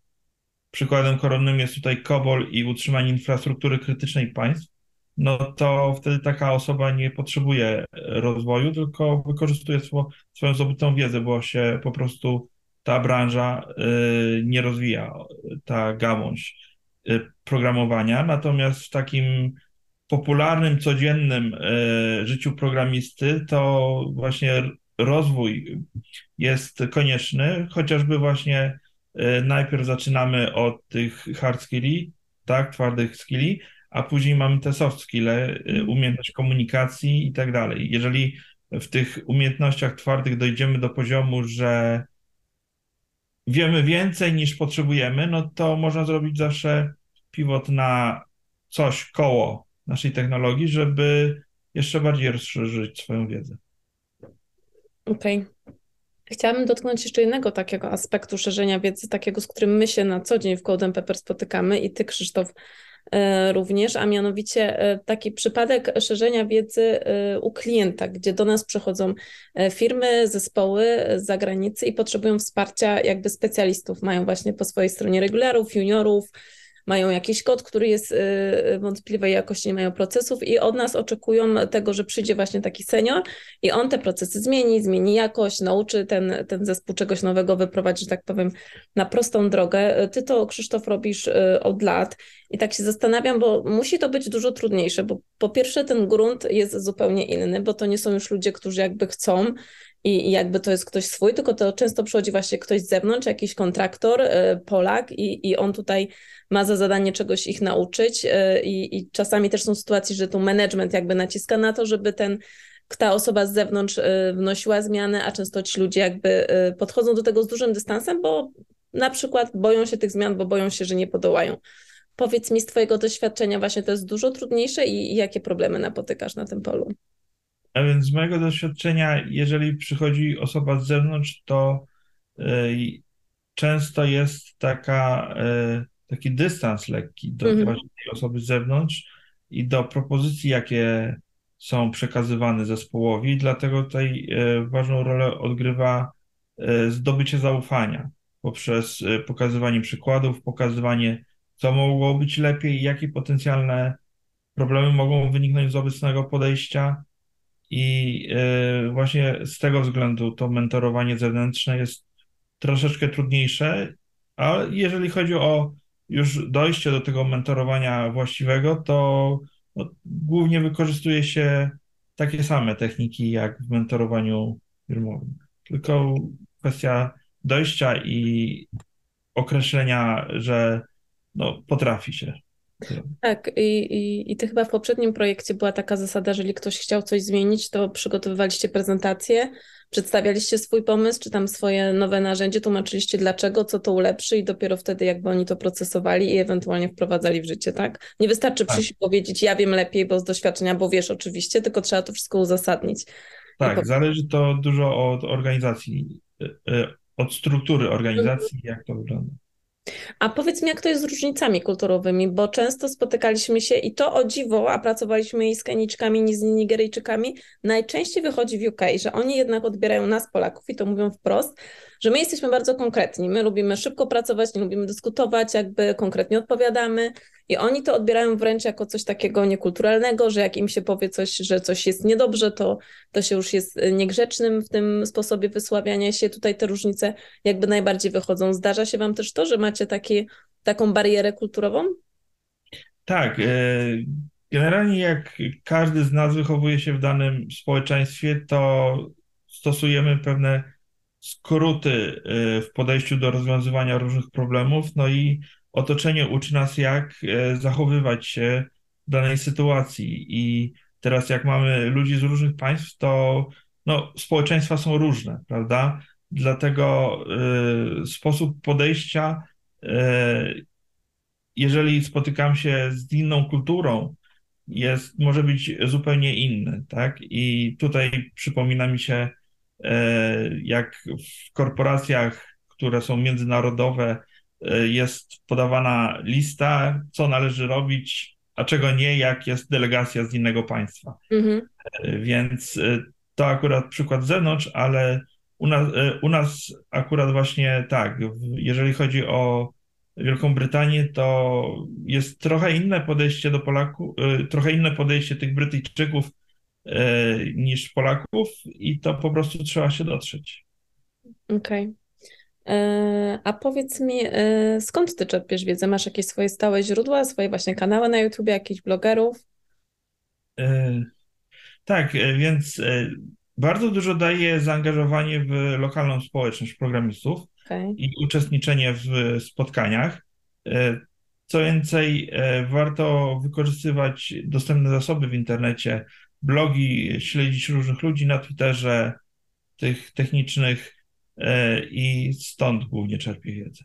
Speaker 3: przykładem koronnym jest tutaj COBOL i utrzymanie infrastruktury krytycznej państw, no to wtedy taka osoba nie potrzebuje rozwoju, tylko wykorzystuje swo, swoją zdobytą wiedzę, bo się po prostu ta branża y, nie rozwija, ta gałąź y, programowania. Natomiast w takim popularnym, codziennym y, życiu programisty to właśnie rozwój jest konieczny, chociażby właśnie y, najpierw zaczynamy od tych hard skilli, tak, twardych skilli, a później mamy te soft skille, y, umiejętność komunikacji i tak dalej. Jeżeli w tych umiejętnościach twardych dojdziemy do poziomu, że wiemy więcej niż potrzebujemy, no to można zrobić zawsze pivot na coś koło naszej technologii, żeby jeszcze bardziej rozszerzyć swoją wiedzę.
Speaker 1: Okej. Okay. Chciałabym dotknąć jeszcze jednego takiego aspektu szerzenia wiedzy, takiego, z którym my się na co dzień w Golden Pepper spotykamy i ty, Krzysztof, również, a mianowicie taki przypadek szerzenia wiedzy u klienta, gdzie do nas przychodzą firmy, zespoły z zagranicy i potrzebują wsparcia jakby specjalistów. Mają właśnie po swojej stronie regularów, juniorów, mają jakiś kod, który jest wątpliwej jakości, nie mają procesów i od nas oczekują tego, że przyjdzie właśnie taki senior i on te procesy zmieni, zmieni jakość, nauczy ten, ten zespół czegoś nowego, wyprowadzi, że tak powiem, na prostą drogę. Ty to, Krzysztof, robisz od lat i tak się zastanawiam, bo musi to być dużo trudniejsze, bo po pierwsze ten grunt jest zupełnie inny, bo to nie są już ludzie, którzy jakby chcą i, jakby to jest ktoś swój, tylko to często przychodzi właśnie ktoś z zewnątrz, jakiś kontraktor, Polak i, i on tutaj ma za zadanie czegoś ich nauczyć i, i czasami też są sytuacje, że tu management jakby naciska na to, żeby ten ta osoba z zewnątrz y, wnosiła zmiany, a często ci ludzie jakby podchodzą do tego z dużym dystansem, bo na przykład boją się tych zmian, bo boją się, że nie podołają. Powiedz mi z Twojego doświadczenia, właśnie to jest dużo trudniejsze i jakie problemy napotykasz na tym polu?
Speaker 3: A więc z mojego doświadczenia, jeżeli przychodzi osoba z zewnątrz, to y, często jest taka, y, taki dystans lekki do
Speaker 1: Mhm.
Speaker 3: tej osoby z zewnątrz i do propozycji, jakie są przekazywane zespołowi. Dlatego tutaj y, ważną rolę odgrywa zdobycie zaufania poprzez pokazywanie przykładów, pokazywanie, co mogło być lepiej, jakie potencjalne problemy mogą wyniknąć z obecnego podejścia. I y, właśnie z tego względu to mentorowanie zewnętrzne jest troszeczkę trudniejsze, a jeżeli chodzi o już dojście do tego mentorowania właściwego, to no, głównie wykorzystuje się takie same techniki jak w mentorowaniu firmowym. Tylko kwestia dojścia i określenia, że no, potrafi się.
Speaker 1: Tak, i, i, i ty chyba w poprzednim projekcie była taka zasada, że jeżeli ktoś chciał coś zmienić, to przygotowywaliście prezentację, przedstawialiście swój pomysł, czy tam swoje nowe narzędzie, tłumaczyliście dlaczego, co to ulepszy i dopiero wtedy jakby oni to procesowali i ewentualnie wprowadzali w życie, tak? Nie wystarczy
Speaker 3: Tak.
Speaker 1: przyjść i powiedzieć, ja wiem lepiej, bo z doświadczenia, bo wiesz oczywiście, tylko trzeba to wszystko uzasadnić.
Speaker 3: Tak,
Speaker 1: po-
Speaker 3: zależy to dużo od organizacji, y, y, od struktury organizacji, jak to wygląda.
Speaker 1: A powiedz mi, jak to jest z różnicami kulturowymi, bo często spotykaliśmy się i to o dziwo, a pracowaliśmy i z Keniczkami, i z Nigeryjczykami, najczęściej wychodzi w UK, że oni jednak odbierają nas, Polaków, i to mówią wprost, że my jesteśmy bardzo konkretni, my lubimy szybko pracować, nie lubimy dyskutować, jakby konkretnie odpowiadamy i oni to odbierają wręcz jako coś takiego niekulturalnego, że jak im się powie coś, że coś jest niedobrze, to, to się już jest niegrzecznym w tym sposobie wysławiania się. Tutaj te różnice jakby najbardziej wychodzą. Zdarza się Wam też to, że macie taki, taką barierę kulturową?
Speaker 3: Tak, y, generalnie jak każdy z nas wychowuje się w danym społeczeństwie, to stosujemy pewne skróty y, w podejściu do rozwiązywania różnych problemów, no i otoczenie uczy nas, jak y, zachowywać się w danej sytuacji. I teraz, jak mamy ludzi z różnych państw, to no, społeczeństwa są różne, prawda? Dlatego y, sposób podejścia, y, jeżeli spotykam się z inną kulturą, jest, może być zupełnie inny, tak? I tutaj przypomina mi się, jak w korporacjach, które są międzynarodowe, e, jest podawana lista, co należy robić, a czego nie, jak jest delegacja z innego państwa.
Speaker 1: Mhm.
Speaker 3: E, Więc e, to akurat przykład z zewnątrz, ale u nas, e, u nas akurat właśnie tak, jeżeli chodzi o Wielką Brytanię, to jest trochę inne podejście do Polaków, e, trochę inne podejście tych Brytyjczyków e, niż Polaków i to po prostu trzeba się dotrzeć.
Speaker 1: Okej. E, A powiedz mi, e, skąd ty czerpiesz wiedzę? Masz jakieś swoje stałe źródła, swoje właśnie kanały na YouTube, jakichś blogerów?
Speaker 3: E, Tak, e, więc e, bardzo dużo daje zaangażowanie w lokalną społeczność programistów.
Speaker 1: Okej.
Speaker 3: i uczestniczenie w spotkaniach. E, Co więcej, e, warto wykorzystywać dostępne zasoby w internecie, blogi, śledzić różnych ludzi na Twitterze, tych technicznych e, i stąd głównie czerpię wiedzę.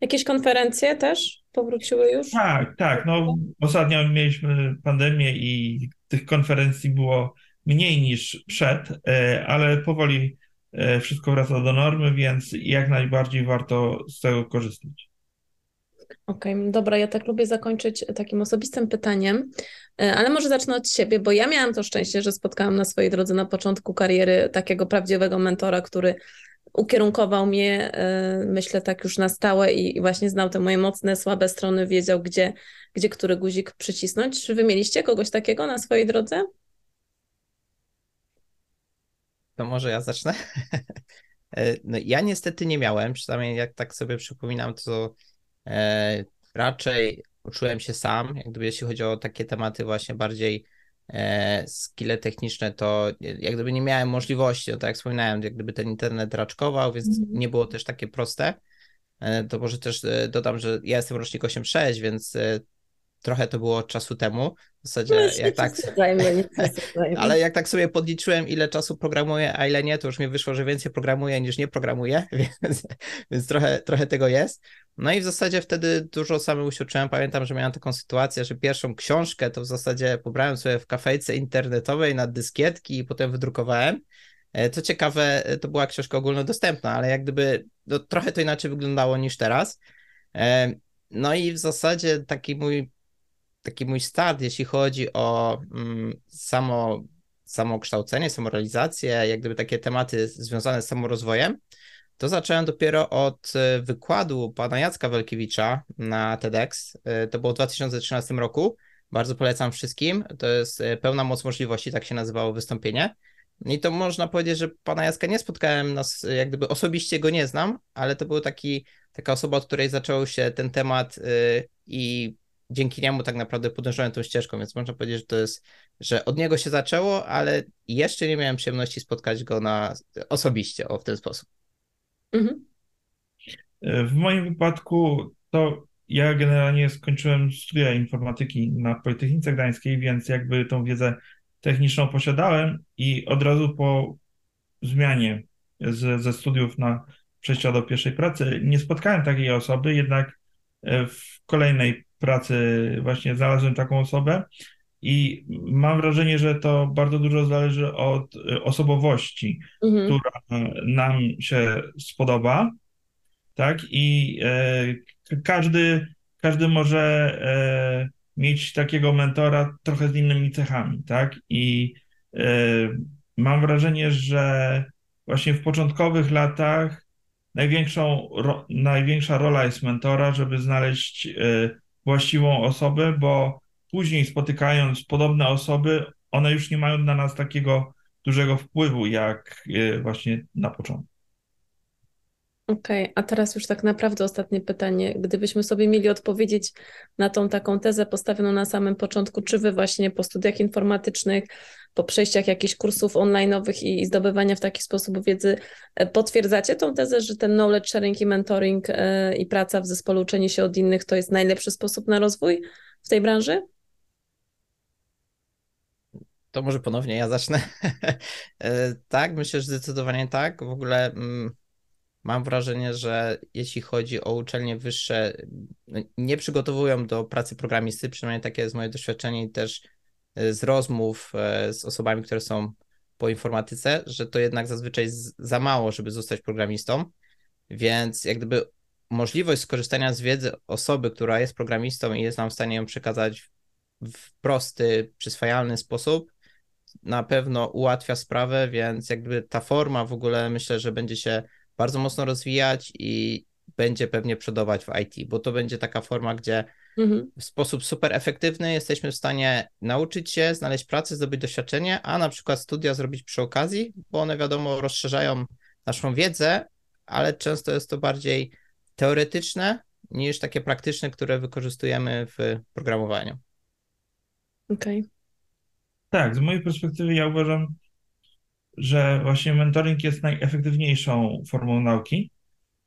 Speaker 1: Jakieś konferencje też powróciły już?
Speaker 3: Tak, tak. No, ostatnio mieliśmy pandemię i tych konferencji było mniej niż przed, e, ale powoli e, wszystko wraca do normy, więc jak najbardziej warto z tego korzystać.
Speaker 1: Okej, dobra, ja tak lubię zakończyć takim osobistym pytaniem, e, ale może zacznę od siebie, bo ja miałam to szczęście, że spotkałam na swojej drodze na początku kariery takiego prawdziwego mentora, który ukierunkował mnie, e, myślę, tak już na stałe i i właśnie znał te moje mocne, słabe strony, wiedział, gdzie, gdzie który guzik przycisnąć. Czy wy mieliście kogoś takiego na swojej drodze?
Speaker 2: To może ja zacznę. E, No, ja niestety nie miałem, przynajmniej jak tak sobie przypominam, to e, raczej uczyłem się sam. Jak gdyby jeśli chodzi o takie tematy właśnie bardziej e, skille techniczne, to jak gdyby nie miałem możliwości, no tak jak wspominałem, jak gdyby ten internet raczkował, więc
Speaker 1: Mhm.
Speaker 2: nie było też takie proste. E, to może też e, dodam, że ja jestem rocznik 8.6, więc trochę to było czasu temu. W
Speaker 1: No
Speaker 2: zasadzie
Speaker 1: nie
Speaker 2: jak tak,
Speaker 1: przesadzajmy.
Speaker 2: ale jak tak sobie podliczyłem, ile czasu programuję, a ile nie, to już mi wyszło, że więcej programuję niż nie programuję, więc, więc trochę, trochę tego jest. No i w zasadzie wtedy dużo samemu się uczyłem. Pamiętam, że miałem taką sytuację, że pierwszą książkę to w zasadzie pobrałem sobie w kafejce internetowej na dyskietki i potem wydrukowałem. E, Co ciekawe, e, to była książka ogólnodostępna, ale jak gdyby no, trochę to inaczej wyglądało niż teraz. E, No i w zasadzie taki mój, taki mój start, jeśli chodzi o mm, samo, samokształcenie, samorealizację, jak gdyby takie tematy związane z samorozwojem, to zacząłem dopiero od e, wykładu pana Jacka Welkiewicza na TEDx. E, To było w 2013 roku. Bardzo polecam wszystkim. To jest e, Pełna Moc Możliwości, tak się nazywało wystąpienie. I to można powiedzieć, że pana Jacka nie spotkałem, nas, jak gdyby osobiście go nie znam, ale to był taki, taka osoba, od której zaczął się ten temat i dzięki niemu tak naprawdę podążyłem tą ścieżką, więc można powiedzieć, że to jest, że od niego się zaczęło, ale jeszcze nie miałem przyjemności spotkać go na osobiście, o w ten sposób.
Speaker 1: Mhm.
Speaker 3: W moim wypadku to ja generalnie skończyłem studia informatyki na Politechnice Gdańskiej, więc jakby tą wiedzę techniczną posiadałem i od razu po zmianie z, ze studiów na przejścia do pierwszej pracy nie spotkałem takiej osoby, jednak w kolejnej pracy właśnie znalazłem taką osobę i mam wrażenie, że to bardzo dużo zależy od e, osobowości
Speaker 1: Mhm.
Speaker 3: która nam się spodoba, tak? I e, każdy, każdy może e, mieć takiego mentora trochę z innymi cechami, tak? I e, mam wrażenie, że właśnie w początkowych latach największą, ro, największa rola jest mentora, żeby znaleźć e, właściwą osobę, bo później spotykając podobne osoby, one już nie mają na nas takiego dużego wpływu, jak e, właśnie na początku.
Speaker 1: Okej, a teraz już tak naprawdę ostatnie pytanie. Gdybyśmy sobie mieli odpowiedzieć na tą taką tezę postawioną na samym początku, czy wy właśnie po studiach informatycznych, po przejściach jakichś kursów online'owych i, i zdobywania w taki sposób wiedzy, e, potwierdzacie tą tezę, że ten knowledge sharing i mentoring e, i praca w zespole, uczenie się od innych to jest najlepszy sposób na rozwój w tej branży?
Speaker 2: To może ponownie ja zacznę. E, Tak, myślę, że zdecydowanie tak. W ogóle mm, mam wrażenie, że jeśli chodzi o uczelnie wyższe, no, nie przygotowują do pracy programisty, przynajmniej takie jest moje doświadczenie i też e, z rozmów e, z osobami, które są po informatyce, że to jednak zazwyczaj za mało, żeby zostać programistą. Więc jak gdyby możliwość skorzystania z wiedzy osoby, która jest programistą i jest nam w stanie ją przekazać w prosty, przyswajalny sposób, na pewno ułatwia sprawę, więc jakby ta forma w ogóle myślę, że będzie się bardzo mocno rozwijać i będzie pewnie przodować w IT, bo to będzie taka forma, gdzie
Speaker 1: Mhm.
Speaker 2: w sposób super efektywny jesteśmy w stanie nauczyć się, znaleźć pracę, zdobyć doświadczenie, a na przykład studia zrobić przy okazji, bo one wiadomo rozszerzają naszą wiedzę, ale często jest to bardziej teoretyczne niż takie praktyczne, które wykorzystujemy w programowaniu.
Speaker 1: Okej.
Speaker 3: Tak, z mojej perspektywy ja uważam, że właśnie mentoring jest najefektywniejszą formą nauki,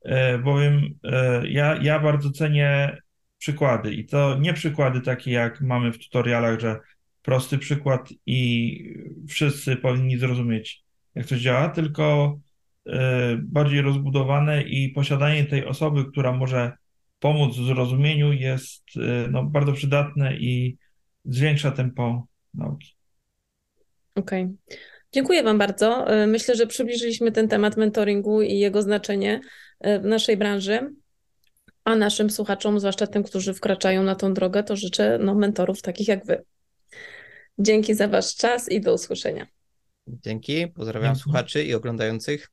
Speaker 3: e, bowiem e, ja, ja bardzo cenię przykłady i to nie przykłady takie jak mamy w tutorialach, że prosty przykład i wszyscy powinni zrozumieć, jak coś działa, tylko e, bardziej rozbudowane i posiadanie tej osoby, która może pomóc w zrozumieniu jest no, bardzo przydatne i zwiększa tempo nauki.
Speaker 1: Okej. Dziękuję Wam bardzo. Y, Myślę, że przybliżyliśmy ten temat mentoringu i jego znaczenie y, w naszej branży. A naszym słuchaczom, zwłaszcza tym, którzy wkraczają na tą drogę, to życzę no, mentorów takich jak Wy. Dzięki za Wasz czas i do usłyszenia.
Speaker 2: Dzięki, pozdrawiam
Speaker 3: Dzięki.
Speaker 2: słuchaczy i oglądających.